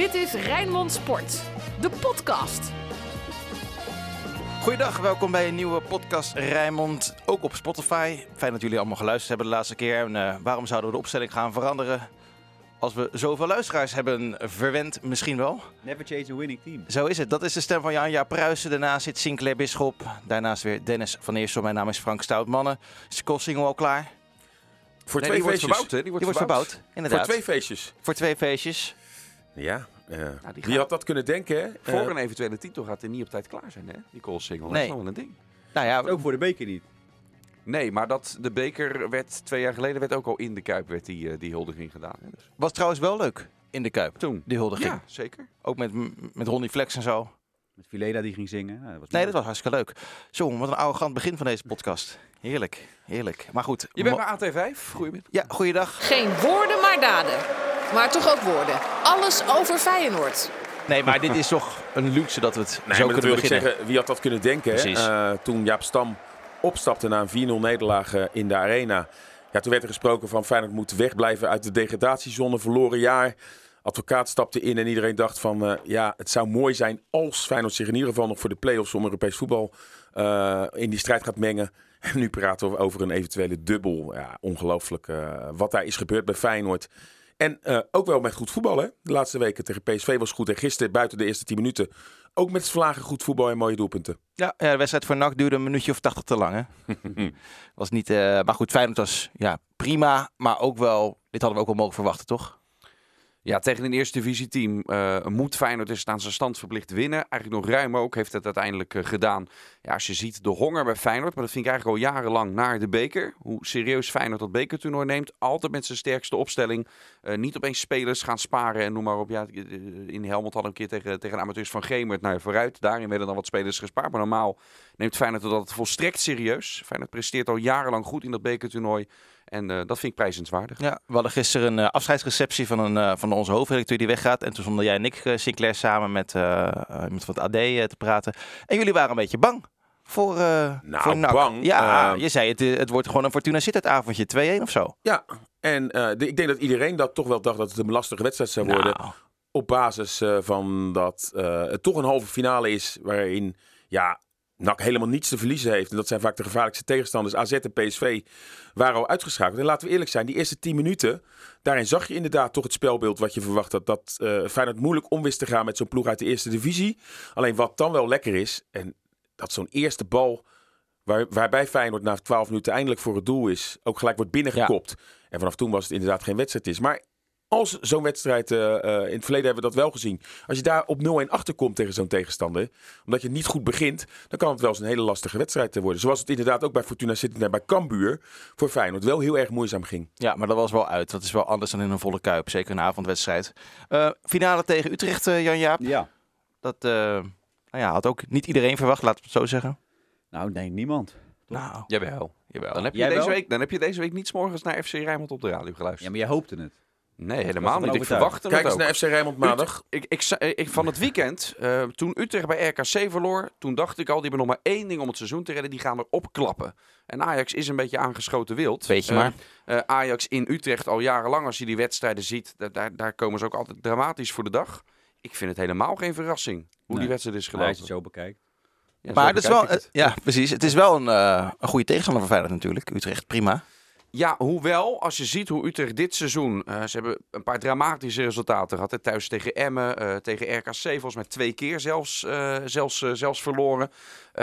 Dit is Rijnmond Sport, de podcast. Goeiedag, welkom bij een nieuwe podcast Rijnmond, ook op Spotify. Fijn dat jullie allemaal geluisterd hebben de laatste keer. En, eh, waarom zouden we de opstelling gaan veranderen als we zoveel luisteraars hebben verwend? Misschien wel. Never change a winning team. Zo is het. Dat is de stem van Janja Pruisen. Daarnaast zit Sinclair Bisschop. Daarnaast weer Dennis van Eersel. Mijn naam is Frank Stoutmannen. Is de single al klaar? Voor Nee, twee die wordt feestjes. verbouwd, hè? Die wordt, Die wordt verbouwd. verbouwd, inderdaad. Voor twee feestjes. Voor twee feestjes. Ja. eh, die wie had dat kunnen denken, hè? Voor Eh, een eventuele titel gaat hij niet op tijd klaar zijn, hè? Die Cole single. Dat Nee. is nog wel een ding. Nou ja, Ook voor de beker niet. Nee, maar dat, de beker werd twee jaar geleden werd ook al in de Kuip werd die, eh, die huldiging gedaan. Hè? Dus was trouwens wel leuk in de Kuip. toen. Die huldiging. Ja, zeker. Ook met, met Ronnie Flex en zo. Met Fileda die ging zingen. Nou, dat was Nee, dat was hartstikke leuk. Zo, wat een arrogant begin van deze podcast. Heerlijk, heerlijk. Maar goed. Je bent bij AT5. Goedemiddag. Ja, goeiedag. Geen woorden, maar daden. Maar toch ook woorden. Alles over Feyenoord. Nee, maar dit is toch een luxe dat we het Nee, zo dat kunnen ik beginnen. zeggen, wie had dat kunnen denken. Eh, toen Jaap Stam opstapte na een 4-0 nederlaag eh, in de arena. Ja, toen werd er gesproken van Feyenoord moet wegblijven uit de degradatiezone, verloren jaar. Advocaat stapte in en iedereen dacht van, eh, ja, het zou mooi zijn als Feyenoord zich in ieder geval nog voor de play-offs om Europees voetbal eh, in die strijd gaat mengen. En nu praten we over een eventuele dubbel. Ja, ongelooflijk wat daar is gebeurd bij Feyenoord. En eh, ook wel met goed voetbal, hè? De laatste weken tegen PSV was goed. En gisteren, buiten de eerste 10 minuten, ook met vlagen goed voetbal en mooie doelpunten. Ja, ja, de wedstrijd voor NAC duurde een minuutje of 80 te lang. Hè? was niet, eh, maar goed, Feyenoord was ja, prima. Maar ook wel, dit hadden we ook wel mogen verwachten, toch? Ja, tegen een eerste divisieteam eh moet Feyenoord dus aan zijn stand verplicht winnen. Eigenlijk nog ruim ook heeft het uiteindelijk eh, gedaan. Ja, als je ziet de honger bij Feyenoord, maar dat vind ik eigenlijk al jarenlang naar de beker. Hoe serieus Feyenoord dat bekertoernooi neemt. Altijd met zijn sterkste opstelling. Eh, niet opeens spelers gaan sparen en noem maar op. Ja, in Helmond we een keer tegen, tegen de amateurs van Gemert. Nou ja, vooruit. Daarin werden dan wat spelers gespaard. Maar normaal neemt Feyenoord dat volstrekt serieus. Feyenoord presteert al jarenlang goed in dat bekertoernooi. En eh, dat vind ik prijzenswaardig. Ja, we hadden gisteren een eh, afscheidsreceptie van, een, eh, van onze hoofdredacteur die weggaat. En toen stonden jij en ik, Sinclair, samen met iemand van het AD te praten. En jullie waren een beetje bang voor, eh Nou, voor NAC. bang? Ja, je zei het, het wordt gewoon een Fortuna Sittard avondje, 2-1 of zo. Ja, en eh, de- ik denk dat iedereen dat toch wel dacht dat het een lastige wedstrijd zou worden. Nou, Op basis eh, van dat eh, het toch een halve finale is waarin ja, NAC helemaal niets te verliezen heeft. En dat zijn vaak de gevaarlijkste tegenstanders. AZ en PSV waren al uitgeschakeld. En laten we eerlijk zijn, die eerste 10 minuten, daarin zag je inderdaad toch het spelbeeld wat je verwacht had. Dat eh Feyenoord moeilijk om wist te gaan met zo'n ploeg uit de eerste divisie. Alleen wat dan wel lekker is, en dat zo'n eerste bal... Waar, waarbij Feyenoord na 12 minuten eindelijk voor het doel is, ook gelijk wordt binnengekopt. En vanaf toen was het inderdaad geen wedstrijd is. Maar als zo'n wedstrijd, eh, eh, in het verleden hebben we dat wel gezien. Als je daar op 0-1 achterkomt tegen zo'n tegenstander, omdat je niet goed begint, dan kan het wel eens een hele lastige wedstrijd worden. Zoals het inderdaad ook bij Fortuna Sittard en bij Cambuur voor Feyenoord wel heel erg moeizaam ging. ja, maar dat was wel uit. Dat is wel anders dan in een volle kuip. Zeker een avondwedstrijd. Eh, finale tegen Utrecht, eh, Jan-Jaap. Ja. Dat eh, nou ja, had ook niet iedereen verwacht, laten we het zo zeggen. Nou, nee, niemand. Nou, Jawel. Jawel. Dan, heb je Jij deze wel? week, dan heb je deze week niet 's morgens naar FC Rijnmond op de radio geluisterd. Ja, maar jij hoopte het. Nee, helemaal niet. Ik verwachtte Kijk het eens ook. naar FC Rijnmond maandag. Ik, ik, van het weekend, eh, toen Utrecht bij RKC verloor, toen dacht ik al, die hebben nog maar één ding om het seizoen te redden, die gaan erop klappen. En Ajax is een beetje aangeschoten wild. Weet je Eh, maar. eh, Ajax in Utrecht al jarenlang, als je die wedstrijden ziet, da- daar, daar komen ze ook altijd dramatisch voor de dag. Ik vind het helemaal geen verrassing hoe Nee. die wedstrijd is Als je gelopen. het zo bekijkt. Ja, maar het is wel, het. ja, precies. Het is wel een, eh, een goede tegenstander voor Feyenoord natuurlijk. Utrecht, prima. Ja, hoewel, als je ziet hoe Utrecht dit seizoen... eh, ze hebben een paar dramatische resultaten gehad. Hè. Thuis tegen Emmen, eh, tegen RKC, volgens mij twee keer zelfs, eh, zelfs, zelfs verloren.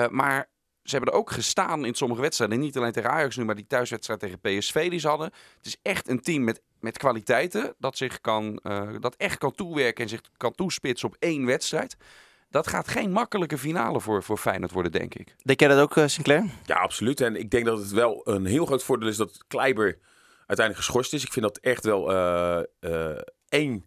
Maar ze hebben er ook gestaan in sommige wedstrijden. Niet alleen tegen Ajax nu, maar die thuiswedstrijd tegen PSV die ze hadden. Het is echt een team met, met kwaliteiten. Dat, zich kan, dat echt kan toewerken en zich kan toespitsen op één wedstrijd. Dat gaat geen makkelijke finale voor, voor Feyenoord worden, denk ik. Denk jij dat ook, eh, Sinclair? Ja, absoluut. En ik denk dat het wel een heel groot voordeel is dat Kleiber uiteindelijk geschorst is. Ik vind dat echt wel eh, eh, één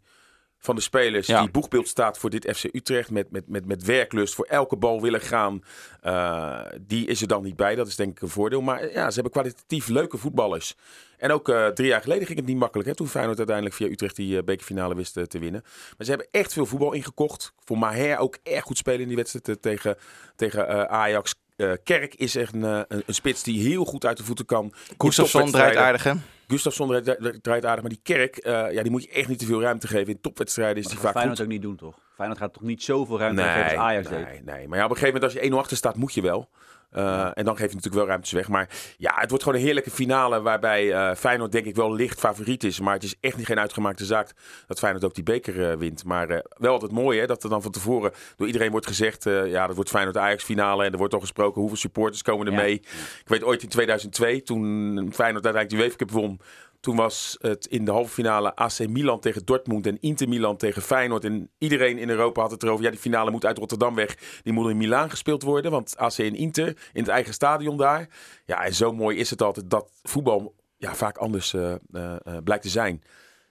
van de spelers Ja. die boegbeeld staat voor dit FC Utrecht. Met, met, met, met werklust, voor elke bal willen gaan. Eh, die is er dan niet bij. Dat is denk ik een voordeel. Maar eh, ja, ze hebben kwalitatief leuke voetballers. En ook eh, drie jaar geleden ging het niet makkelijk. Hè, toen Feyenoord uiteindelijk via Utrecht die bekerfinale wist eh, te winnen. Maar ze hebben echt veel voetbal ingekocht. Voor Maher ook erg goed spelen in die wedstrijd tegen, tegen Ajax. Kerk is echt een, een, een spits die heel goed uit de voeten kan. In Gustafsson draait aardig, hè? Gustafsson draait, draait aardig, maar die Kerk, eh, ja, die moet je echt niet te veel ruimte geven. In topwedstrijden is Dat die vaak Feyenoord goed. ook niet doen, toch? Feyenoord gaat toch niet zoveel ruimte geven als Ajax deed? nee, nee. Maar ja, op een gegeven moment als je 1-0 achter staat, moet je wel. Uh, en dan geef je natuurlijk wel ruimtes weg. Maar ja, het wordt gewoon een heerlijke finale waarbij uh, Feyenoord denk ik wel licht favoriet is. Maar het is echt niet geen uitgemaakte zaak dat Feyenoord ook die beker uh, wint. Maar wel altijd mooi hè, dat er dan van tevoren door iedereen wordt gezegd... ja, dat wordt Feyenoord-Ajax finale. En er wordt al gesproken hoeveel supporters komen er Ja. mee. Ik weet ooit in 2002, toen Feyenoord uiteindelijk die UEFA Cup won... Toen was het in de halve finale AC Milan tegen Dortmund en Inter Milan tegen Feyenoord. En iedereen in Europa had het erover. Ja, die finale moet uit Rotterdam weg. Die moet in Milaan gespeeld worden. Want AC en Inter in het eigen stadion daar. Ja, en zo mooi is het altijd dat voetbal ja, vaak anders uh, uh, uh, blijkt te zijn.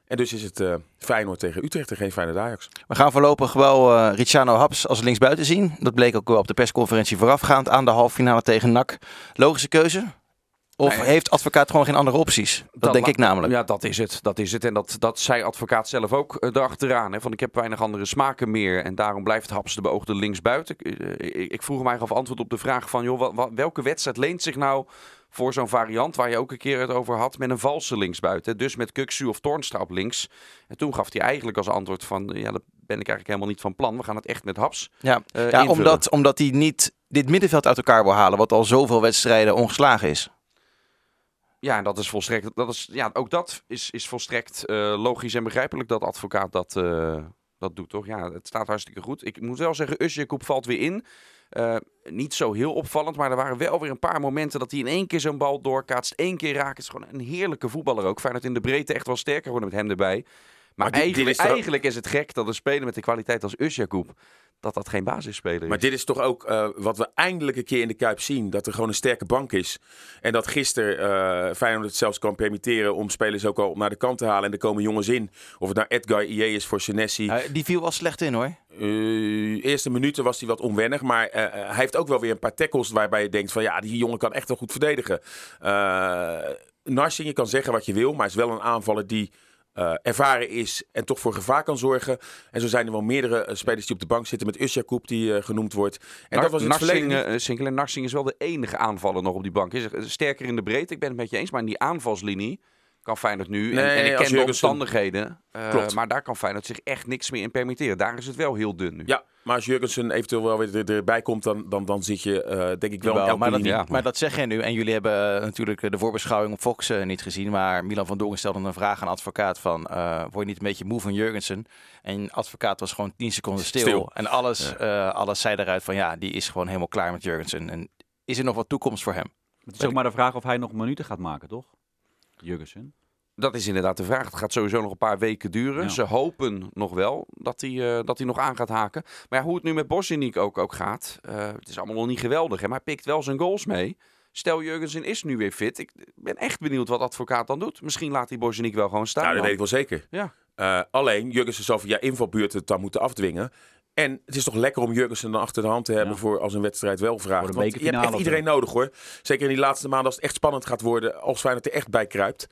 En dus is het Feyenoord tegen Utrecht en geen Feyenoord Ajax. We gaan voorlopig wel uh, Ricciano Haps als linksbuiten zien. Dat bleek ook wel op de persconferentie voorafgaand aan de halve finale tegen NAC. Logische keuze? Of Nee. heeft advocaat gewoon geen andere opties? Dat, denk ik namelijk. Ja, dat is het. Dat is het. En dat, dat zei advocaat zelf ook eh, erachteraan. Hè, van ik heb weinig andere smaken meer. En daarom blijft Haps de beoogde linksbuiten. Ik, eh, ik, ik vroeg mij af antwoord op de vraag van... Joh, welke wedstrijd leent zich nou voor zo'n variant... waar je ook een keer het over had met een valse linksbuiten. Dus met Kuksu of Toornstra op links. En toen gaf hij eigenlijk als antwoord van... ja, dat ben ik eigenlijk helemaal niet van plan. We gaan het echt met Haps Ja, eh, ja omdat, omdat hij niet dit middenveld uit elkaar wil halen. Wat al zoveel wedstrijden ongeslagen is. Ja, dat is volstrekt. Dat is, ja, ook dat is, is volstrekt eh, logisch en begrijpelijk dat advocaat dat, eh, dat doet, toch? Ja, het staat hartstikke goed. Ik moet wel zeggen, Usjekoep valt weer in. Eh, niet zo heel opvallend, maar er waren wel weer een paar momenten dat hij in één keer zo'n bal doorkaatst. één keer raakt. Het is gewoon een heerlijke voetballer ook. Feyenoord in de breedte echt wel sterker worden met hem erbij. Maar, eigenlijk, is toch ook- eigenlijk is het gek dat een speler met de kwaliteit als Usjakoub, dat dat geen basisspeler is. Maar dit is toch ook eh, wat we eindelijk een keer in de Kuip zien. Dat er gewoon een sterke bank is. En dat gisteren eh Feyenoord het zelfs kan permitteren om spelers ook al naar de kant te halen. En er komen jongens in. Of het nou Edgar IE is voor Senesi. Ja, die viel wel slecht in hoor. Eh, eerste minuten was hij wat onwennig. Maar eh, eh, hij heeft ook wel weer een paar tackles waarbij je denkt van ja, die jongen kan echt wel goed verdedigen. Eh Narsing, je kan zeggen wat je wil. Maar hij is wel een aanvaller die eh, ervaren is en toch voor gevaar kan zorgen. En zo zijn er wel meerdere eh, spelers die op de bank zitten met Usjakoub die eh, genoemd wordt. En dat was het Narsing, verleden Sinkelen Narsing is wel de enige aanvaller nog op die bank. Is er- sterker in de breedte, ik ben het met je eens. Maar in die aanvalslinie kan Feyenoord nu... en, Nee, en ik ken de Jurgensen- omstandigheden. eh, Klopt. maar daar kan Feyenoord zich echt niks meer in permitteren. Daar is het wel heel dun nu. Ja, maar als Jurgensen eventueel wel weer er- erbij komt, dan, dan, dan zit je eh, denk ik wel Jawel, maar, dat, ja. maar dat zeg jij nu. En jullie hebben eh, natuurlijk de voorbeschouwing op Fox niet gezien. Maar Milan van Dongen stelde een vraag aan advocaat van... eh, word je niet een beetje moe van Jurgensen? En advocaat was gewoon 10 seconden stil. Stil. En alles, eh, alles zei eruit van ja, die is gewoon helemaal klaar met Jurgensen. En is er nog wat toekomst voor hem? Het is ook maar de vraag of hij nog minuten gaat maken, toch? Jurgensen. Dat is inderdaad de vraag. Het gaat sowieso nog een paar weken duren. Ja. Ze hopen nog wel dat hij, eh, dat hij nog aan gaat haken. Maar ja, hoe het nu met Bosniak ook, ook gaat. eh, het is allemaal nog niet geweldig. Hè? Maar hij pikt wel zijn goals mee. Stel Jurgensen is nu weer fit. Ik ben echt benieuwd wat advocaat dan doet. Misschien laat hij Bosniak wel gewoon staan. Nou, dat dan. weet ik wel zeker. Ja. Eh, alleen, Jurgensen zal via invalbeurt het dan moeten afdwingen. En het is toch lekker om Jurgensen dan achter de hand te hebben Ja. voor als een wedstrijd wel vraagt. Want je hebt echt iedereen nodig hoor. Zeker in die laatste maanden als het echt spannend gaat worden. Als Feyenoord er echt bij kruipt.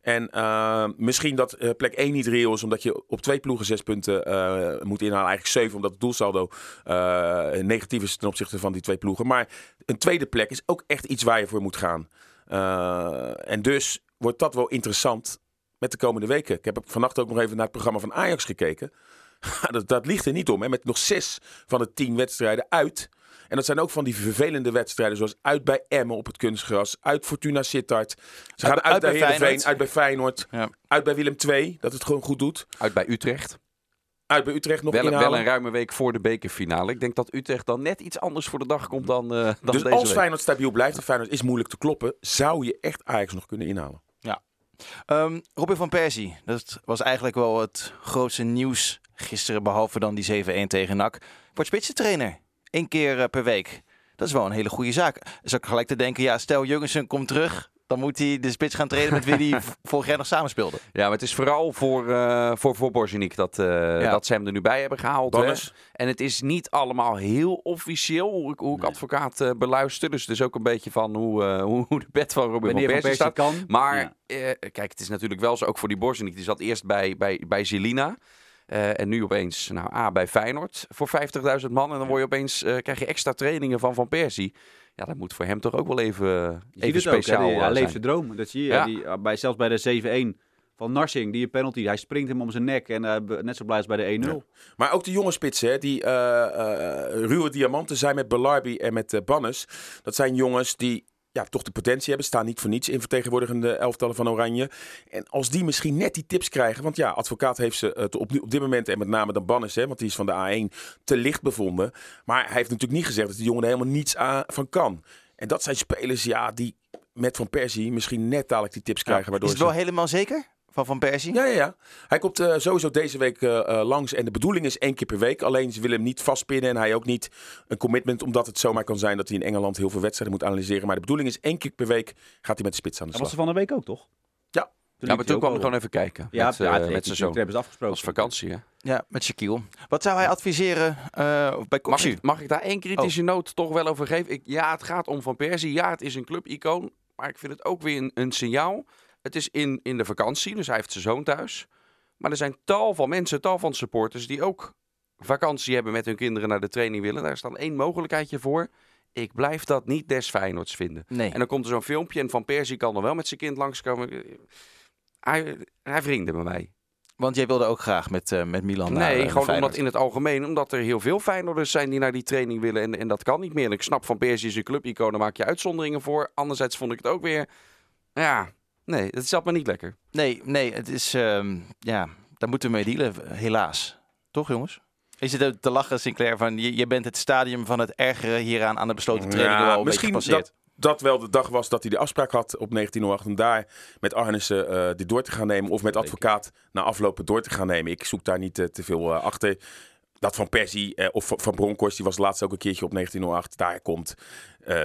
En eh, misschien dat eh, plek 1 niet reëel is, omdat je op twee ploegen zes punten eh, moet inhalen. Eigenlijk zeven, omdat het doelsaldo negatief is ten opzichte van die twee ploegen. Maar een tweede plek is ook echt iets waar je voor moet gaan. En dus wordt dat wel interessant met de komende weken. Ik heb vannacht ook nog even naar het programma van Ajax gekeken. dat, dat ligt er niet om, hè? met nog zes van de tien wedstrijden uit. En dat zijn ook van die vervelende wedstrijden, zoals uit bij Emmen op het kunstgras, uit Fortuna Sittard. Ze gaan Uit- uit, uit bij Heerenveen, uit bij Feyenoord, Ja. uit bij Willem II, dat het gewoon goed doet. Uit bij Utrecht. Uit bij Utrecht nog Wel, inhalen. wel een ruime week voor de bekerfinale. Ik denk dat Utrecht dan net iets anders voor de dag komt dan, eh, dan dus deze als week. Feyenoord stabiel blijft, en Feyenoord is moeilijk te kloppen, zou je echt Ajax nog kunnen inhalen. Ehm, Robin van Persie, dat was eigenlijk wel het grootste nieuws gisteren, behalve dan die 7-1 tegen NAC. Wordt spitsentrainer, één keer eh, per week. Dat is wel een hele goede zaak. Dus ook gelijk te denken, ja, stel Jurgensen komt terug, dan moet hij de spits gaan trainen met wie hij vorig jaar nog samenspeelde. Ja, maar het is vooral voor, eh voor, voor Borgenik dat, eh, dat ze hem er nu bij hebben gehaald. hè. En het is niet allemaal heel officieel hoe ik, hoe ik Nee. advocaat eh, beluister. Dus het is ook een beetje van hoe, hoe, de bed van Robin Wanneer van Persie staat. kan. Maar Ja. kijk, het is natuurlijk wel zo, ook voor die Borgenik. Die zat eerst bij, bij, bij Zelina. En nu opeens, nou, A bij Feyenoord voor 50.000 man. En dan word je opeens, krijg je extra trainingen van Van Persie. Ja, dat moet voor hem toch ook wel even, Je ziet even het ook, hè, speciaal die- eh, Hij leeft zijn. droom. Dat zie je. Ja. Die, bij, zelfs bij de 7-1 van Narsing, die penalty. Hij springt hem om zijn nek en eh, net zo blij als bij de 1-0. Maar ook de jonge spitsen, hè, die eh, eh, ruwe diamanten zijn met Belarbi en met eh Bannes. Dat zijn jongens die ja, toch de potentie hebben. Staan niet voor niets in vertegenwoordigende elftallen van Oranje. En als die misschien net die tips krijgen. Want ja, advocaat heeft ze eh, op, op dit moment, en met name dan Bannes, hè, want die is van de A1, te licht bevonden. Maar hij heeft natuurlijk niet gezegd dat die jongen er helemaal niets aan, van kan. En dat zijn spelers, ja, die met Van Persie misschien net dadelijk die tips krijgen. waardoor Is het ze... wel helemaal zeker van Van Persie? Ja, ja, ja. Hij komt eh, sowieso deze week eh, eh, langs. En de bedoeling is één keer per week. Alleen ze willen hem niet vastpinnen. En hij ook niet een commitment. Omdat het zomaar kan zijn dat hij in Engeland heel veel wedstrijden moet analyseren. Maar de bedoeling is één keer per week gaat hij met de spits aan de Dat was slag. er van de week ook, toch? Ja. Ja, maar toen kwam hij gewoon even kijken. Ja, met, ja, het met hebben ze Dat afgesproken. was vakantie, hè? Ja, met Shaquille. Wat zou hij adviseren eh, bij Mag ik, mag ik daar één kritische Oh. noot toch wel over geven? Ik, ja, het gaat om Van Persie. Ja, het is een clubicoon. Maar ik vind het ook weer een, een signaal. Het is in, in de vakantie, dus hij heeft zijn zoon thuis. Maar er zijn tal van mensen, tal van supporters... die ook vakantie hebben met hun kinderen naar de training willen. Daar is dan één mogelijkheidje voor. Ik blijf dat niet des Feyenoords vinden. Nee. En dan komt er zo'n filmpje en Van Persie kan dan wel met zijn kind langskomen. Hij, hij vrienden met mij. Want jij wilde ook graag met, eh, met Milan naar, eh, Nee, naar gewoon omdat in het algemeen, omdat er heel veel Feyenoorders zijn die naar die training willen. En, en dat kan niet meer. En ik snap van Persie is een clubicoon, daar maak je uitzonderingen voor. Anderzijds vond ik het ook weer, ja, nee, het zat me niet lekker. Nee, nee, het is... ehm, ja, daar moeten we mee dealen, helaas. Toch, jongens? Je zit ook te lachen, Sinclair, van je, je bent het stadium van het ergere hieraan aan de besloten training Ja, wel een misschien dat, dat wel de dag was dat hij de afspraak had op 1908 om daar met Arnissen eh dit door te gaan nemen. Of met advocaat na aflopen door te gaan nemen. Ik zoek daar niet eh, te veel eh, achter. Dat van Persie eh, of van- Bronkhorst, die was laatst ook een keertje op 1908. Daar komt. eh,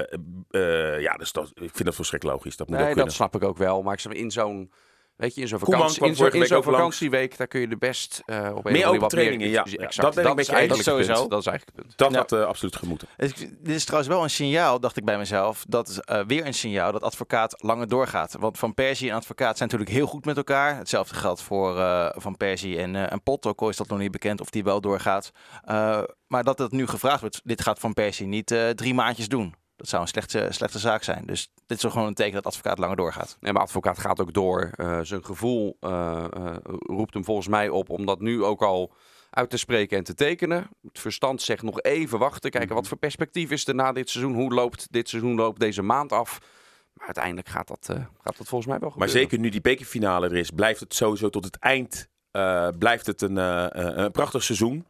eh, ja, dus dat, ik vind dat volstrekt logisch. Dat moet Nee, ook dat snap ik ook wel. Maar ik zeg in zo'n, weet je, in zo'n vakantie, in vorige in vakantieweek, daar kun je de best eh op een Meer of andere open wat trainingen, ja. Exact. Dat ben ik is eigenlijk het Sowieso. punt. Dat is eigenlijk het punt. Dat Ja. had eh, absoluut gemoeten. Dus dit is trouwens wel een signaal, dacht ik bij mezelf. Dat is eh, weer een signaal dat advocaat langer doorgaat. Want Van Persie en advocaat zijn natuurlijk heel goed met elkaar. Hetzelfde geldt voor Van Persie en, en Pot. Ook al is dat nog niet bekend of die wel doorgaat. Eh, maar dat het nu gevraagd wordt, dit gaat Van Persie niet drie maandjes doen. Dat zou een slechte, slechte zaak zijn. Dus dit is toch gewoon een teken dat advocaat langer doorgaat. Nee, maar advocaat gaat ook door. Eh, zijn gevoel eh, eh, roept hem volgens mij op om dat nu ook al uit te spreken en te tekenen. Het verstand zegt nog even wachten. Kijken wat voor perspectief is er na dit seizoen. Hoe loopt dit seizoen loopt deze maand af? Maar uiteindelijk gaat dat, eh, gaat dat volgens mij wel Maar gebeuren. zeker nu die bekerfinale er is, blijft het sowieso tot het eind eh, blijft het een, een prachtig seizoen.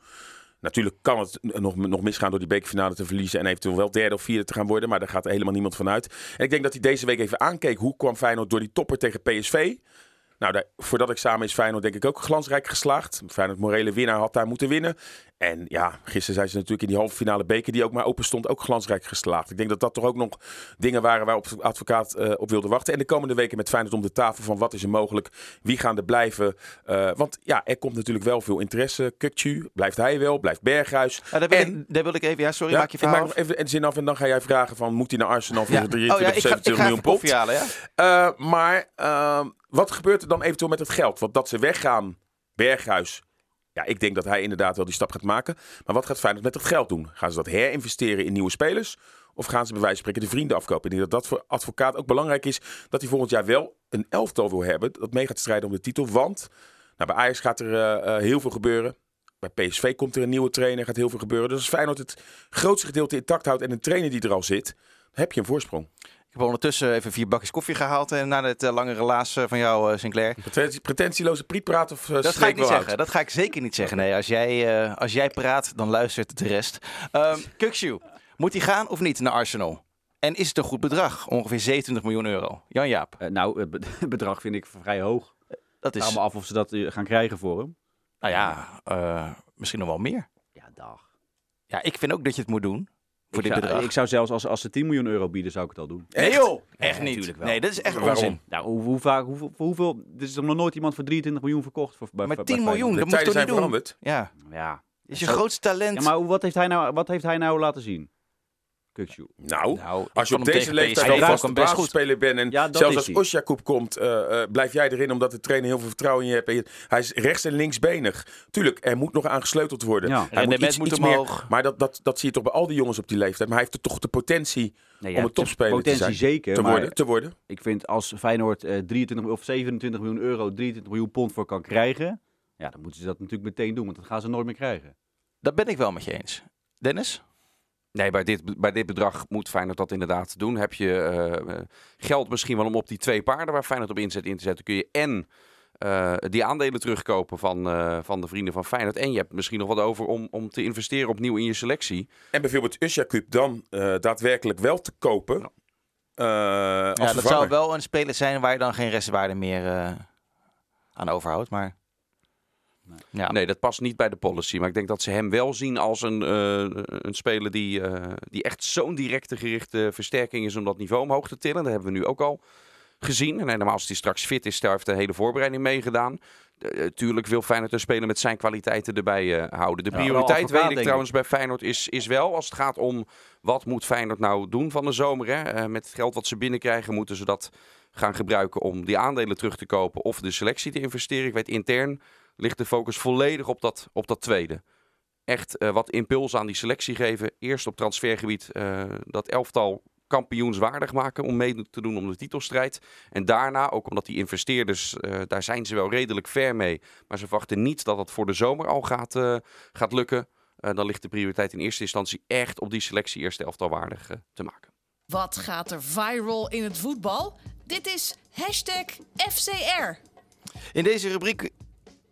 Natuurlijk kan het nog, nog misgaan door die bekerfinale te verliezen en eventueel wel derde of vierde te gaan worden, maar daar gaat helemaal niemand van uit. En ik denk dat hij deze week even aankeek hoe kwam Feyenoord door die topper tegen PSV. Nou, daar, voor dat examen is Feyenoord denk ik ook glansrijk geslaagd. Feyenoord morele winnaar had daar moeten winnen. En ja, gisteren zijn ze natuurlijk in die halve finale beker die ook maar open stond, ook glansrijk geslaagd. Ik denk dat dat toch ook nog dingen waren waarop de advocaat eh, op wilde wachten. En de komende weken met Feyenoord om de tafel van wat is er mogelijk, wie gaan er blijven. Eh, want ja, er komt natuurlijk wel veel interesse. Kukcu, blijft hij wel, blijft Berghuis. Ja, daar, wil En- ik, daar wil ik even... Ja, sorry, Ja, maak je ik maak verhaal nog even een zin af en dan ga jij vragen van moet hij naar Arsenal voor Ja. 23 Oh ja, of ik ga, ik 27 ga miljoen even pond? Eh, maar ehm, wat gebeurt er dan eventueel met het geld? Want dat ze weggaan, Berghuis. Ja, ik denk dat hij inderdaad wel die stap gaat maken. Maar wat gaat Feyenoord met dat geld doen? Gaan ze dat herinvesteren in nieuwe spelers? Of gaan ze bij wijze van spreken de vrienden afkopen? Ik denk dat dat voor advocaat ook belangrijk is. Dat hij volgend jaar wel een elftal wil hebben. Dat mee gaat strijden om de titel. Want nou, bij Ajax gaat er eh, eh, heel veel gebeuren. Bij PSV komt er een nieuwe trainer. Gaat heel veel gebeuren. Dus als Feyenoord het grootste gedeelte intact houdt. En een trainer die er al zit. Dan heb je een voorsprong. Heb ondertussen even vier bakjes koffie gehaald en na het eh, lange relaas eh, van jou, eh, Sinclair. Pretentie- Pretentieloze prietpraat of uh, Dat ga ik niet zeggen. Dat ga ik zeker niet zeggen. Nee, als jij, eh, als jij praat, dan luistert de rest. Um, Kukshu, moet hij gaan of niet naar Arsenal? En is het een goed bedrag? Ongeveer 27 miljoen euro. Jan-Jaap, Eh, nou, het be- het bedrag vind ik vrij hoog. dat is, me af of ze dat eh, gaan krijgen voor hem. nou ja, eh, misschien nog wel meer. Ja, dag. Ja, ik vind ook dat je het moet doen voor ik dit zou, bedrag. Ik zou zelfs als, als ze 10 miljoen euro bieden, zou ik het al doen. Nee joh, echt Ja, niet. natuurlijk wel. Nee, dat is echt Waarom? onzin. Nou, hoe, hoe vaak, hoeveel, voor hoeveel, er is nog nooit iemand voor 23 miljoen verkocht. Voor, bij, Maar bij 10 Feyenoord. miljoen, dat moet je toch niet doen? veranderd. Ja, Ja. is je grootste talent. ja, maar wat heeft, hij nou, wat heeft hij nou laten zien? Nou, Nou, als je op deze leeftijd al vast een best goed. basisspeler bent en Ja, zelfs als hij. Osjakoub komt, eh, eh, blijf jij erin omdat de trainer heel veel vertrouwen in je hebt. En je- hij is rechts en linksbenig. Tuurlijk, er moet nog aan gesleuteld worden. Ja. Hij moet iets, moet iets omhoog. meer, maar dat, dat, dat zie je toch bij al die jongens op die leeftijd. Maar hij heeft toch de potentie Nee, om een topspeler te potentie zijn. zeker, te, worden, te worden. ik vind als Feyenoord eh 23 of 27 miljoen euro, 23 miljoen pond voor kan krijgen, ja, dan moeten ze dat natuurlijk meteen doen, want dat gaan ze nooit meer krijgen. Dat ben ik wel met je eens. Dennis? Nee, bij dit, bij dit bedrag moet Feyenoord dat inderdaad doen. Heb je eh, eh, geld misschien wel om op die twee paarden waar Feyenoord op inzet in te zetten, kun je en eh, die aandelen terugkopen van, eh, van de vrienden van Feyenoord. En je hebt misschien nog wat over om, om te investeren opnieuw in je selectie. En bijvoorbeeld Usjakup dan eh, daadwerkelijk wel te kopen. eh, als Ja, dat zou wel een speler zijn waar je dan geen restwaarde meer eh, aan overhoudt. Maar ja. Nee, dat past niet bij de policy. Maar ik denk dat ze hem wel zien als een, eh, een speler die, eh, die echt zo'n directe gerichte versterking is om dat niveau omhoog te tillen. Dat hebben we nu ook al gezien. En normaal als hij straks fit is, daar heeft de hele voorbereiding meegedaan. Eh, tuurlijk wil Feyenoord een speler met zijn kwaliteiten erbij eh, houden. De prioriteit weet ik trouwens bij Feyenoord is, is wel als het gaat om wat moet Feyenoord nou doen van de zomer. Hè? Eh, met het geld wat ze binnenkrijgen moeten ze dat gaan gebruiken om die aandelen terug te kopen of de selectie te investeren. Ik weet intern ligt de focus volledig op dat, op dat tweede. Echt eh, wat impuls aan die selectie geven. Eerst op transfergebied eh, dat elftal kampioenswaardig maken om mee te doen om de titelstrijd. En daarna, ook omdat die investeerders, eh, daar zijn ze wel redelijk ver mee. Maar ze verwachten niet dat het voor de zomer al gaat, eh, gaat lukken. Eh, dan ligt de prioriteit in eerste instantie echt op die selectie eerste elftal waardig te maken. Wat gaat er viral in het voetbal? Dit is hashtag FCR. In deze rubriek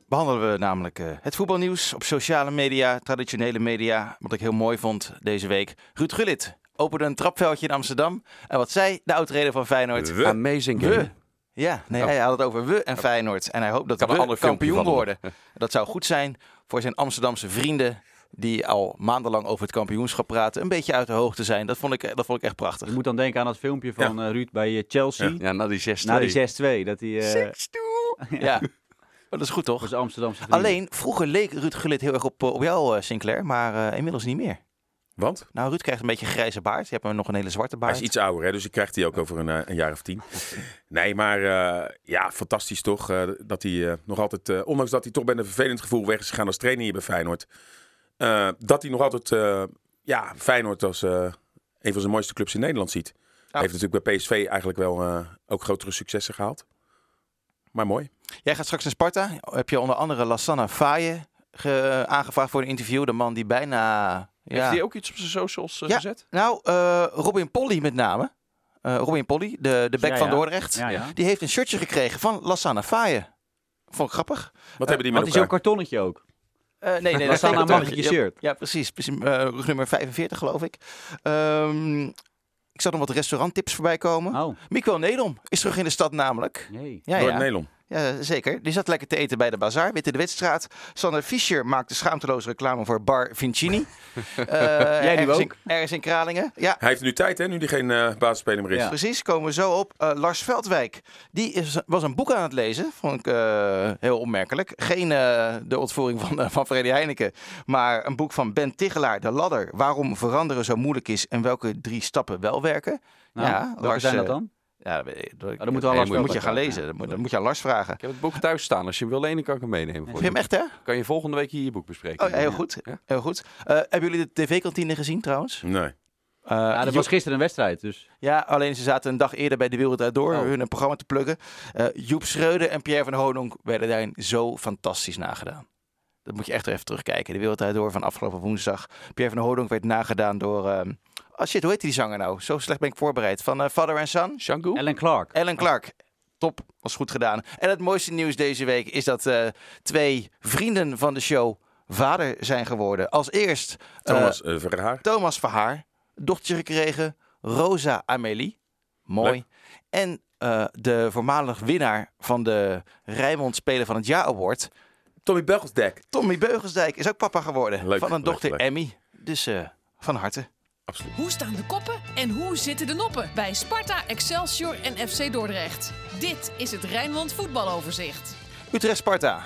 behandelen we namelijk eh, het voetbalnieuws op sociale media, traditionele media. Wat ik heel mooi vond deze week. Ruud Gullit opende een trapveldje in Amsterdam. En wat zei de oud-trainer van Feyenoord? We. Amazing game. We. Ja, nee, Oh. hij had het over we en Feyenoord. En hij hoopt dat Kan we kampioen worden. Dat zou goed zijn voor zijn Amsterdamse vrienden... die al maandenlang over het kampioenschap praten. Een beetje uit de hoogte zijn. Dat vond ik, dat vond ik echt prachtig. Je moet dan denken aan dat filmpje van eh, Ruud bij eh, Chelsea. Ja. Ja, na die 6 Na die 6-2, dat hij eh Ja, maar dat is goed toch? Amsterdamse vrienden. Alleen, vroeger leek Ruud Gullit heel erg op, eh, op jou, eh, Sinclair. Maar eh, inmiddels niet meer. Want? Nou, Ruud krijgt een beetje een grijze baard. Je hebt nog een hele zwarte Hij baard. is iets ouder, hè, dus ik krijg die ook over een, een jaar of tien. Nee, maar eh, ja, fantastisch toch. eh, dat hij eh, nog altijd, ondanks dat hij toch met een vervelend gevoel weg is gegaan als trainer hier bij Feyenoord. eh, dat hij nog altijd eh, ja, Feyenoord als eh, een van zijn mooiste clubs in Nederland ziet. Hij heeft natuurlijk bij PSV eigenlijk wel eh, ook grotere successen gehaald. Maar mooi. Jij gaat straks naar Sparta. Heb je onder andere Lassana Faye ge- aangevraagd voor een interview. De man die bijna... Heeft Ja. hij ook iets op zijn socials eh, Ja. gezet? Nou, eh, Robin Polly met name. Eh, Robin Polly, de, de back Ja, van. Dordrecht. Ja, ja. Die heeft een shirtje gekregen van Lassana Faye. Vond ik grappig. Wat hebben die met hij zo'n kartonnetje ook? Eh, nee, nee, dat is Lassana geen mag je shirt. Ja, precies. precies eh, rug nummer 45 geloof ik. Ehm, ik zag nog wat restauranttips voorbij komen. Oh, Nedom is terug in de stad namelijk. nee. Ja, Door ja. Zeker. Die zat lekker te eten bij de bazaar, Witte de Witstraat. Sander Fischer maakte schaamteloos reclame voor Bar Vincini. Jij nu ergens ook? In, ergens in Kralingen. Ja, Hij heeft nu tijd, hè, nu hij geen eh basisspeler meer is. Ja. precies. Komen we zo op. Eh, Lars Veldwijk, die is, was een boek aan het lezen. Vond ik eh, heel opmerkelijk. Geen eh, de ontvoering van, eh, van Freddy Heineken. Maar een boek van Ben Tigelaar, De Ladder. Waarom veranderen zo moeilijk is en welke drie stappen wel werken. Nou, ja, welke Lars, zijn dat eh, dan? Ja, dat, ik- dat, Lars moet je gaan lezen. Dat moet, dat moet je aan Lars vragen. Ik heb het boek thuis staan. Als je wil lenen, kan ik hem meenemen. Voor Vind je hem echt, hè? Kan je volgende week hier je boek bespreken. Oh, heel goed. Ja? Heel goed. Eh, hebben jullie de tv-kantine gezien trouwens? Nee. Eh, Ja, dat Joep- was gisteren een wedstrijd, dus... ja, alleen ze zaten een dag eerder bij de Wereld Door Oh. hun een programma te pluggen. Eh, Joep Schreuder en Pierre van Hononk werden daarin zo fantastisch nagedaan. Dat moet je echt even terugkijken. De Wereld Door van afgelopen woensdag. Pierre van Hononk werd nagedaan door... oh shit, hoe heet die zanger nou? Zo slecht ben ik voorbereid. Van eh, Father and Son? Shangu? Ellen Clark. Ellen Clark. Top, was goed gedaan. En het mooiste nieuws deze week is dat eh, twee vrienden van de show vader zijn geworden. Als eerst eh, Thomas uh, Verhaar. Thomas Verhaar, dochtertje gekregen, Rosa Amélie. Mooi. Leuk. En eh, de voormalig winnaar van de Rijmond Speler van het Jaar Award, Tommy Beugelsdijk. Tommy Beugelsdijk, is ook papa geworden. Leuk, van een dochter leuk. Emmy. Dus eh, van harte. Absoluut. Hoe staan de koppen en hoe zitten de noppen bij Sparta, Excelsior en FC Dordrecht? Dit is het Rijnmond voetbaloverzicht. Utrecht-Sparta.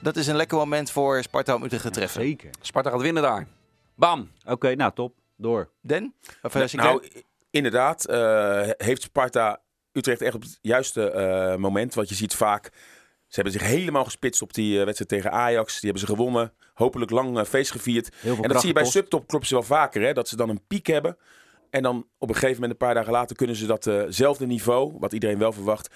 Dat is een lekker moment voor Sparta om Utrecht te treffen. Zeker. Sparta gaat winnen daar. Bam! Oké, nou top. Door. Den? Of, eh? Nou, inderdaad, eh, heeft Sparta Utrecht echt op het juiste eh, moment. Want je ziet vaak, ze hebben zich helemaal gespitst op die wedstrijd tegen Ajax. Die hebben ze gewonnen. Hopelijk lang eh, feest gevierd. En dat zie je bij subtopclubs wel vaker. Hè? Dat ze dan een piek hebben. En dan op een gegeven moment, een paar dagen later, kunnen ze datzelfde niveau, wat iedereen wel verwacht,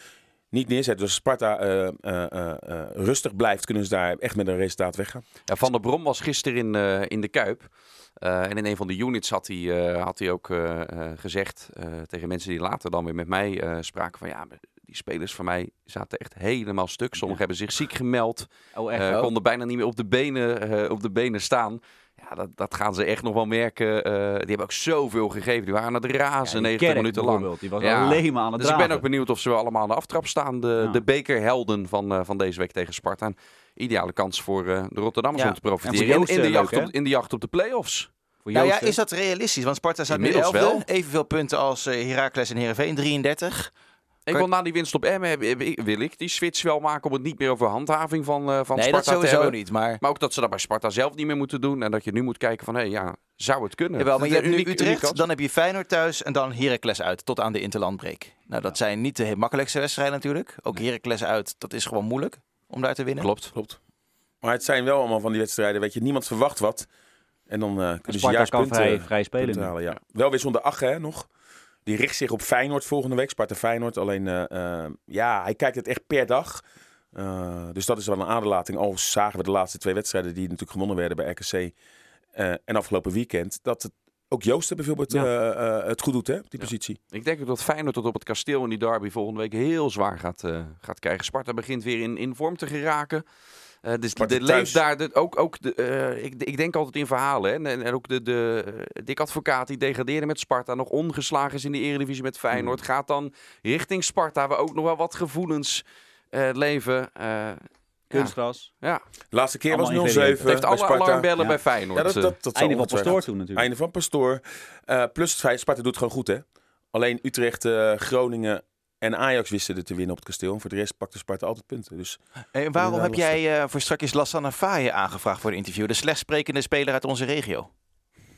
niet neerzetten. Dus als Sparta eh, eh, eh, eh, rustig blijft, kunnen ze daar echt met een resultaat weggaan. Ja, van der Brom was gisteren in, eh, in de Kuip. Eh, en in een van de units had hij, eh, had hij ook eh, eh, gezegd eh, tegen mensen die later dan weer met mij eh, spraken van ja, die spelers van mij zaten echt helemaal stuk. Sommigen hebben zich ziek gemeld, Oh, echt? eh, Oh. konden bijna niet meer op de benen, eh, op de benen staan. Ja, dat, dat gaan ze echt nog wel merken. Eh, die hebben ook zoveel gegeven. Die waren aan het Ja, razen die 90 Kerk minuten lang. Die was Ja. alleen maar aan het Dus ik ben ook benieuwd of ze wel allemaal aan de aftrap staan. De, Ja. de bekerhelden van, eh, van deze week tegen Sparta. Een ideale kans voor eh, de Rotterdammers Ja. om te profiteren. In, Joost, in, de jacht leuk, op, in de jacht op de play-offs. Voor Nou ja, is dat realistisch? Want Sparta staat nu Inmiddels 11e. wel. Evenveel punten als eh Heracles en Heerenveen, 33. Ik Kan- wil na die winst op Emmen ik- wil ik die switch wel maken om het niet meer over handhaving van, eh, van nee, Sparta dat sowieso niet. Maar, Maar ook dat ze dat bij Sparta zelf niet meer moeten doen. En dat je nu moet kijken van, hé, ja, zou het kunnen? jawel, maar je hebt nu uniek- Utrecht, dan heb je Feyenoord thuis en dan Heracles uit. Tot aan de interlandbreak. Nou, dat zijn niet de heel makkelijkste wedstrijden natuurlijk. Ook Heracles uit, dat is gewoon moeilijk om daar te winnen. Klopt. Klopt. Maar het zijn wel allemaal van die wedstrijden, weet je, niemand verwacht wat. En dan eh, kunnen ze Sparta juist kan punten, vrij, vrij spelen. punten halen. Ja. Wel weer zonder Ache hè, nog. Die richt zich op Feyenoord volgende week, Sparta Feyenoord. Alleen, eh, eh, ja, hij kijkt het echt per dag. Eh, dus dat is wel een aderlating. Al zagen we de laatste twee wedstrijden die natuurlijk gewonnen werden bij RKC en afgelopen weekend. Dat het, ook Joosten bijvoorbeeld Ja. het goed doet hè, op die Ja. positie. Ik denk ook dat Feyenoord tot op het kasteel in die derby volgende week heel zwaar gaat, gaat krijgen. Sparta begint weer in, in vorm te geraken. Eh dus de leeft daar de, ook, ook de, eh, ik, ik denk altijd in verhalen. Hè? En, en ook de, de eh, Dick Advocaat die degradeerde met Sparta. Nog ongeslagen is in de eredivisie met Feyenoord. Gaat dan richting Sparta waar ook nog wel wat gevoelens eh, leven. Eh, Kunstgras. ja, De laatste keer Allemaal was 0-7 ingrediënten. het heeft alle Sparta. alarmbellen Ja. bij Feyenoord. Ja, dat, dat, dat Einde van. Pastoor toen natuurlijk. Einde van Pastoor. Eh, plus het feit, Sparta doet het gewoon goed, hè? Alleen Utrecht, eh, Groningen en Ajax wisten er te winnen op het kasteel. En voor de rest pakte Sparta altijd punten. Dus En waarom heb lastig. jij eh, voor straks Lassana Faye aangevraagd voor de interview? De slecht sprekende speler uit onze regio.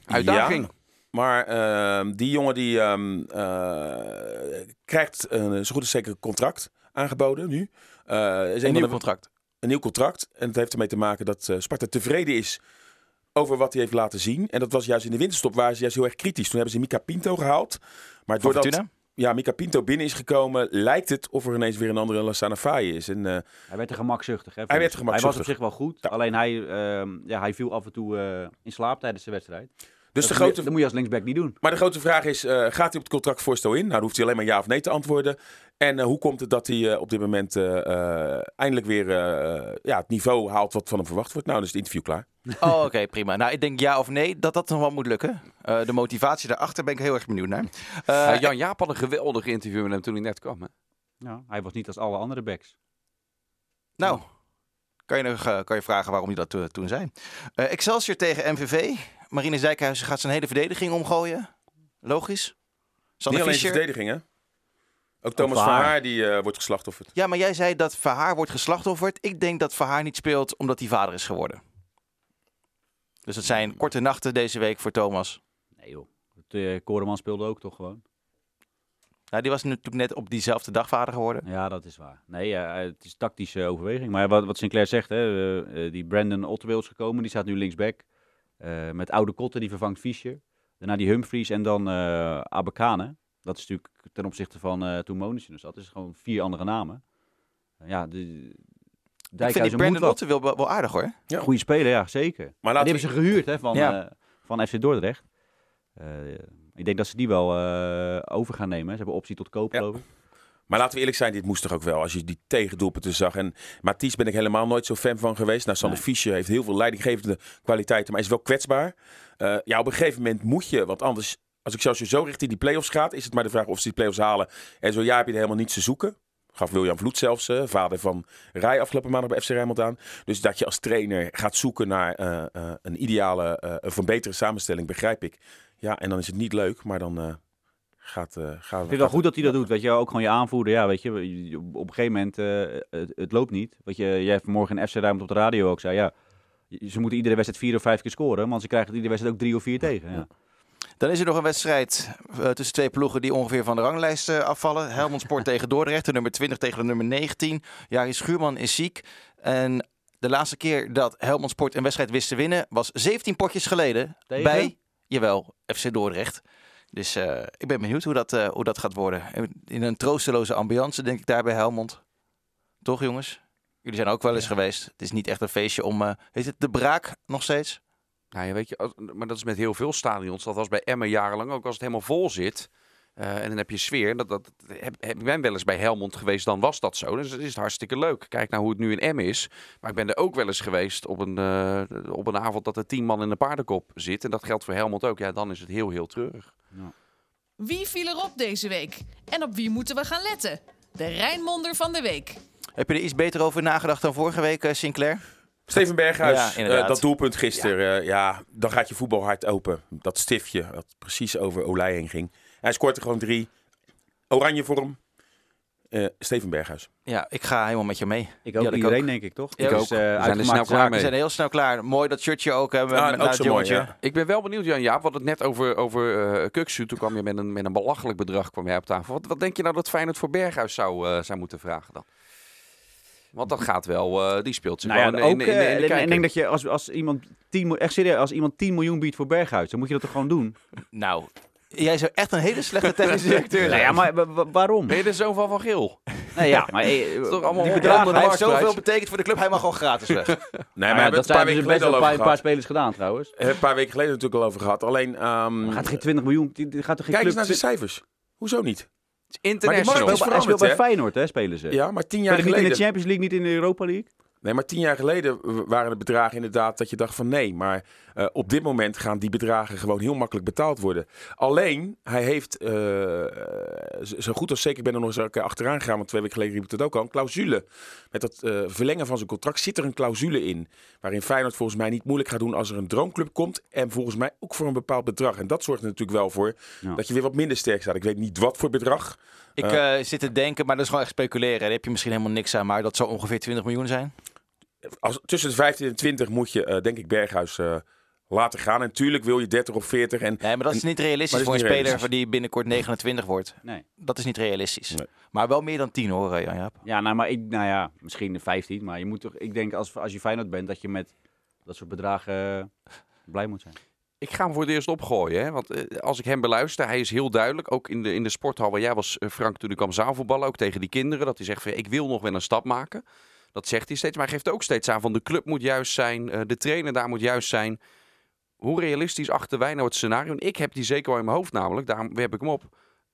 Uitdaging. Ja, maar ehm, die jongen die ehm, eh, krijgt een zo goed als zeker contract aangeboden nu. Eh, is Een nieuw de- contract. een nieuw contract. En het heeft ermee te maken dat eh, Sparta tevreden is over wat hij heeft laten zien. En dat was juist in de winterstop, waren ze juist heel erg kritisch. Toen hebben ze Mika Pinto gehaald. Maar doordat? Ja, Mika Pinto binnen is gekomen, lijkt het of er ineens weer een andere Lassana Faye is. En eh, Hij werd te gemakzuchtig. Hè, Hij werd te Hij was op gemakzuchtig. zich wel goed. Ja. Alleen hij, ehm, ja, hij viel af en toe eh, in slaap tijdens de wedstrijd. Dus de dat, moet je, grote, dat moet je als linksback niet doen. maar de grote vraag is, eh, gaat hij op het contractvoorstel in? Nou, dan hoeft hij alleen maar ja of nee te antwoorden. En eh, hoe komt het dat hij eh, op dit moment eindelijk weer eh, ja, het niveau haalt wat van hem verwacht wordt? Nou, dan is het interview klaar. Oh, oké, prima. Nou, ik denk ja of nee dat dat nog wel moet lukken. Eh, de motivatie daarachter ben ik heel erg benieuwd naar. Jan Jaap had een geweldig interview met hem toen hij net kwam. Hè? Ja, hij was niet als alle andere backs. Nou, kan je, nog, kan je vragen waarom hij dat to- toen zei. Eh, Excelsior tegen MVV. Marine Dijkhuizen gaat zijn hele verdediging omgooien. Logisch. Niet Sander alleen de verdediging, hè? Ook Thomas Van Haar. Die eh, wordt geslachtofferd. Ja, maar jij zei dat Verhaar wordt geslachtofferd. Ik denk dat Verhaar niet speelt omdat hij vader is geworden. Dus het zijn korte nachten deze week voor Thomas. Nee joh. Het, eh, Koreman speelde ook toch gewoon. Nou, die was natuurlijk net op diezelfde dag vader geworden. Ja, dat is waar. Nee, eh, het is tactische overweging. Maar wat, wat Sinclair zegt, hè, die Brandon Ottewil is gekomen, die staat nu linksback. Eh, met Oude Kotten, die vervangt Fischer. Daarna die Humphries en dan eh Abakane. Dat is natuurlijk ten opzichte van eh toen Monisje er zat. is gewoon vier andere namen. Ja, de, Ik vind die Brandon. Otte wel, wel aardig hoor. Ja. Goede speler, ja, zeker. Maar laten die we, hebben ze gehuurd hè, van, Ja. eh, van FC Dordrecht. Eh, ik denk dat ze die wel eh, over gaan nemen. hè. Ze hebben optie tot koop, Ja. geloof ik. Maar laten we eerlijk zijn, dit moest toch ook wel. Als je die tegendoelpunten zag. En Mathies ben ik helemaal nooit zo fan van geweest. Nou, Sander Nee. Fischer heeft heel veel leidinggevende kwaliteiten, maar is wel kwetsbaar. Eh, ja, op een gegeven moment moet je, want anders... Als ik zelfs zo richting die play-offs gaat, is het maar de vraag of ze die play-offs halen. En zo ja, heb je er helemaal niets te zoeken. Gaf William Vloed zelfs, eh, vader van Rij afgelopen maandag bij FC Rijnmond aan. Dus dat je als trainer gaat zoeken naar eh, een ideale of een betere samenstelling, begrijp ik. Ja, en dan is het niet leuk, maar dan gaat... eh gaat Ik vind het wel goed dat hij dat doet. Weet je, ook gewoon je aanvoerder. Ja, weet je, op een gegeven moment, eh, het, het loopt niet. Wat je, jij hebt vanmorgen in FC Rijnmond op de radio ook zei, ja, ze moeten iedere wedstrijd vier of vijf keer scoren, want ze krijgen iedere wedstrijd ook drie of vier tegen. Ja. Dan is er nog een wedstrijd eh, tussen twee ploegen die ongeveer van de ranglijst afvallen. Helmond Sport tegen Dordrecht, de nummer 20 tegen de nummer 19. Jari Schuurman is ziek. En de laatste keer dat Helmond Sport een wedstrijd wist te winnen was 17 potjes geleden Tegen? bij, jawel, FC Dordrecht. Dus eh, ik ben benieuwd hoe dat, eh, hoe dat gaat worden. In een troosteloze ambiance denk ik daar bij Helmond. Toch jongens? Jullie zijn ook wel eens geweest. Het is niet echt een feestje om... eh heet het de braak nog steeds? Nou ja, weet je, maar dat is met heel veel stadions. Dat was bij Emmen jarenlang ook als het helemaal vol zit. en dan heb je sfeer. Dat, dat heb, heb, ik ben wel eens bij Helmond geweest, dan was dat zo. Dus het is hartstikke leuk. Kijk nou hoe het nu in Emmen is. Maar ik ben er ook wel eens geweest op een, op een avond dat er tien man in een paardenkop zit. En dat geldt voor Helmond ook. Ja, dan is het heel, heel treurig. Wie viel erop deze week? En op wie moeten we gaan letten? De Rijnmonder van de week. Heb je er iets beter over nagedacht dan vorige week, eh, Sinclair? Steven Berghuis, Ja, eh, dat doelpunt gisteren, ja. ja, dan gaat je voetbalhart open. Dat stiftje, dat precies over Olij heen ging. Hij scoort er gewoon drie. Oranje voor hem. Eh, Steven Berghuis. Ja, ik ga helemaal met je mee. Ik ook, Ja, ik iedereen ook. denk ik, toch? Ik ook. is, eh, We zijn er snel klaar. We zijn heel snel klaar. Mooi dat shirtje ook hebben. Ah, met ook dat zo mooi, ja. Ik ben wel benieuwd, Jan Jaap. Hadden het net over, over eh Kuksu. Toen kwam je met een, met een belachelijk bedrag kwam jij op tafel. Wat, wat denk je nou dat Feyenoord voor Berghuis zou, eh, zou moeten vragen dan? Want dat gaat wel, eh, die speelt zich Nou ja, wel ook, in, in, in, in de ik- ik denk dat je als, als iemand 10, miljoen- echt serieus, als iemand 10 miljoen biedt voor Berghuis, dan moet je dat toch gewoon doen? Nou, jij zou echt een hele slechte technische directeur Nou zijn. ja, maar wa- wa- waarom? Ben je de zoon van Van Geel? Nee, ja, maar eh, is toch allemaal die bedragen, de hij heeft zoveel betekend voor de club, hij mag gewoon gratis weg. Nee, Nou maar ja, we hebben dat het een paar zijn weken best geleden wel al een paar, spelers gedaan trouwens. Een paar weken geleden natuurlijk al over gehad. Alleen, ehm, Gaat er geen 20 miljoen, die, die gaat toch geen kijk eens club... naar zijn cijfers. Hoezo niet? Het is Maar international. die markt is Hij speelt bij? Feyenoord, hè, spelen ze. Ja, maar tien jaar niet in de geleden... Champions League, niet in de Europa League? Nee, maar tien jaar geleden waren de bedragen inderdaad dat je dacht van nee. Maar eh, op dit moment gaan die bedragen gewoon heel makkelijk betaald worden. Alleen, hij heeft, eh, zo goed als zeker, ik ben er nog eens een keer achteraan gegaan, want twee weken geleden riep ik het ook al, een clausule. Met dat eh, verlengen van zijn contract zit er een clausule in. Waarin Feyenoord volgens mij niet moeilijk gaat doen als er een droomclub komt. En volgens mij ook voor een bepaald bedrag. En dat zorgt er natuurlijk wel voor Ja. dat je weer wat minder sterk staat. Ik weet niet wat voor bedrag. Ik eh, zit te denken, maar dat is gewoon echt speculeren. Daar heb je misschien helemaal niks aan, maar dat zou ongeveer 20 miljoen zijn. als, tussen de 15 en 20 moet je, eh, denk ik, Berghuis eh, laten gaan. En natuurlijk wil je 30 of 40. En Nee, maar dat is niet realistisch voor een niet speler realistisch. die binnenkort 29 wordt. Nee. Dat is niet realistisch. Nee. Maar wel meer dan 10 hoor, Jan-Jaap. Ja, nou, maar ik, nou ja, misschien 15, maar je moet toch, ik denk als, als je Feyenoord bent, dat je met dat soort bedragen blij moet zijn. Ik ga hem voor het eerst opgooien. Hè? Want eh, als ik hem beluister, hij is heel duidelijk. Ook in de, in de sporthal waar jij was, eh, Frank, toen ik kwam zaalvoetballen. Ook tegen die kinderen. Dat hij zegt van, ik wil nog wel een stap maken. Dat zegt hij steeds. Maar hij geeft ook steeds aan van, de club moet juist zijn. eh, de trainer daar moet juist zijn. Hoe realistisch achten wij nou het scenario? En ik heb die zeker wel in mijn hoofd namelijk. Daarom werp ik hem op.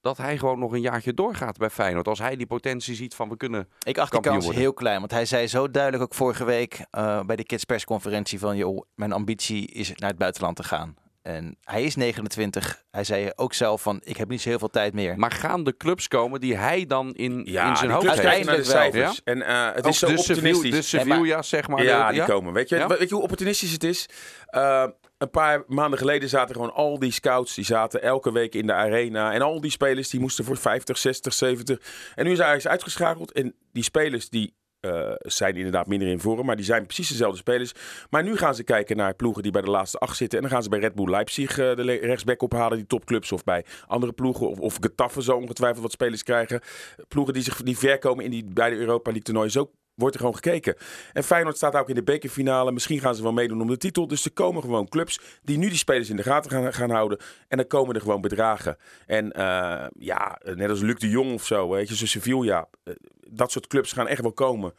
Dat hij gewoon nog een jaartje doorgaat bij Feyenoord. Als hij die potentie ziet van, we kunnen... Ik acht die kans worden. heel klein. Want hij zei zo duidelijk ook vorige week eh, bij de Kids persconferentie van... joh, mijn ambitie is naar het buitenland te gaan. En hij is 29. Hij zei ook zelf van, ik heb niet zo heel veel tijd meer. Maar gaan de clubs komen die hij dan in, ja, in zijn hoofd heeft? cijfers. En eh, het Ook is zo de Sevilla, opportunistisch. de Sevilla's, zeg maar. ja, de- die komen. Weet je, Ja? weet je hoe opportunistisch het is? Eh, een paar maanden geleden zaten gewoon al die scouts, die zaten elke week in de arena. En al die spelers die moesten voor 50, 60, 70. En nu is eigenlijk uitgeschakeld. En die spelers die eh, zijn inderdaad minder in vorm, maar die zijn precies dezelfde spelers. Maar nu gaan ze kijken naar ploegen die bij de laatste acht zitten. En dan gaan ze bij Red Bull Leipzig eh, de rechtsback ophalen, die topclubs. Of bij andere ploegen, of, of Getafe zo ongetwijfeld wat spelers krijgen. Ploegen die, zich, die ver komen in die beide Europa League toernooien. Zo wordt er gewoon gekeken. En Feyenoord staat ook in de bekerfinale. Misschien gaan ze wel meedoen om de titel. Dus er komen gewoon clubs die nu die spelers in de gaten gaan, gaan houden. En dan komen er gewoon bedragen. En eh, ja, net als Luc de Jong of zo, weet je, zo Sevilla. eh, dat soort clubs gaan echt wel komen.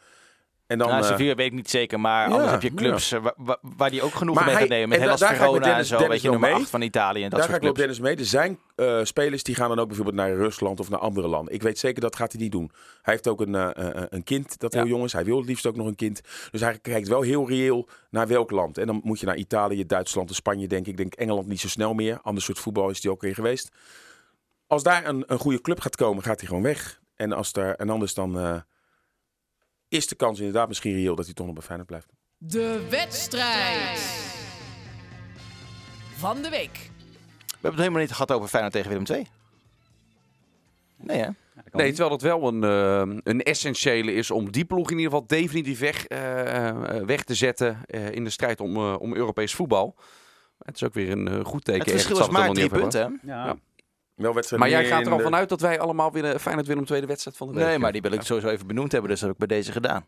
En dan, nou, eh, Sevilla weet ik niet zeker, maar ja, anders heb je clubs eh, wa- wa- waar die ook genoeg mee gaat nemen. Met Hellas daar ga ik Verona en zo, Dennis weet je, nummer mee. 8 van Italië en dat Daar ga soort ik wel op clubs. Dennis mee. Er zijn eh, spelers die gaan dan ook bijvoorbeeld naar Rusland of naar andere landen. Ik weet zeker dat gaat hij niet doen. Hij heeft ook een, een kind dat Ja. heel jong is. Hij wil het liefst ook nog een kind. Dus hij kijkt wel heel reëel naar welk land. En dan moet je naar Italië, Duitsland en Spanje denk ik. Ik denk Engeland niet zo snel meer. Ander soort voetbal is hij ook in geweest. Als daar een, een goede club gaat komen, gaat hij gewoon weg. En, als daar, en anders dan is de kans inderdaad misschien reëel dat hij toch nog bij Feyenoord blijft. De wedstrijd van de week. We hebben het helemaal niet gehad over Feyenoord tegen Willem II. Nee hè? Nee, terwijl dat wel een, eh, een essentiële is om die ploeg in ieder geval definitief weg, eh, eh, weg te zetten eh, in de strijd om, eh, om Europees voetbal. Het is ook weer een goed teken. Het verschil is maar nog drie punten. hè? Ja. Ja. Wel Maar jij gaat er al de- vanuit dat wij allemaal winnen. Feyenoord winnen tweede wedstrijd van de week. Nee, maar die wil ik sowieso even benoemd hebben, dus dat heb ik bij deze gedaan.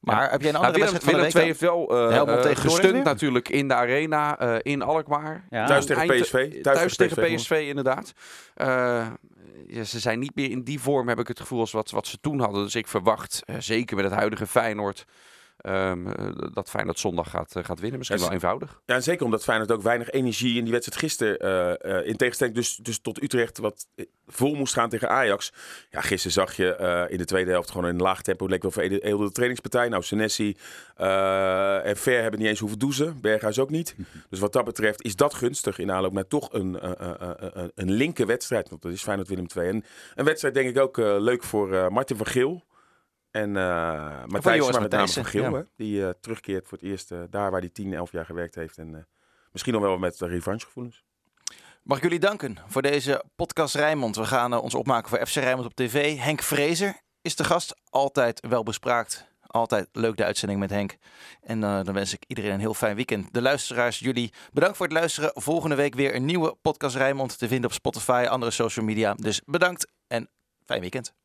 Maar heb jij een Nou, andere Willem, wedstrijd van de Willem week? II heeft wel eh, eh, tegen gestund weer? natuurlijk in de arena eh, in Alkmaar. Ja. Thuis tegen PSV. Thuis, tegen. PSV, inderdaad. Eh, ja, ze zijn niet meer in die vorm, heb ik het gevoel, als wat, wat ze toen hadden. Dus ik verwacht, eh, zeker met het huidige Feyenoord, eh, dat Feyenoord zondag gaat, eh, gaat winnen. Misschien Ja, wel eenvoudig. Ja, en zeker omdat Feyenoord ook weinig energie in die wedstrijd gisteren, eh, in tegenstelling dus, dus tot Utrecht, wat vol moest gaan tegen Ajax. Ja, gisteren zag je in de tweede helft gewoon in een laag tempo, leek wel veredelde de trainingspartij. Nou, Senesi en Ver hebben niet eens hoeven douchen, Berghuis ook niet. Dus wat dat betreft is dat gunstig in aanloop naar toch een, een linker wedstrijd, want dat is Feyenoord Willem II. En een wedstrijd denk ik ook leuk voor Martin van Geel. En eh Matthijs, maar met name van Geel, ja. die eh, terugkeert voor het eerst eh, daar waar hij 10, 11 jaar gewerkt heeft. En misschien nog wel met de revanchegevoelens. Mag ik jullie danken voor deze podcast Rijnmond. We gaan ons opmaken voor FC Rijnmond op tv. Henk Vrezer is de gast. Altijd wel bespraakt. Altijd leuk de uitzending met Henk. En dan wens ik iedereen een heel fijn weekend. De luisteraars, jullie bedankt voor het luisteren. Volgende week weer een nieuwe podcast Rijnmond te vinden op Spotify, andere social media. Dus bedankt en fijn weekend.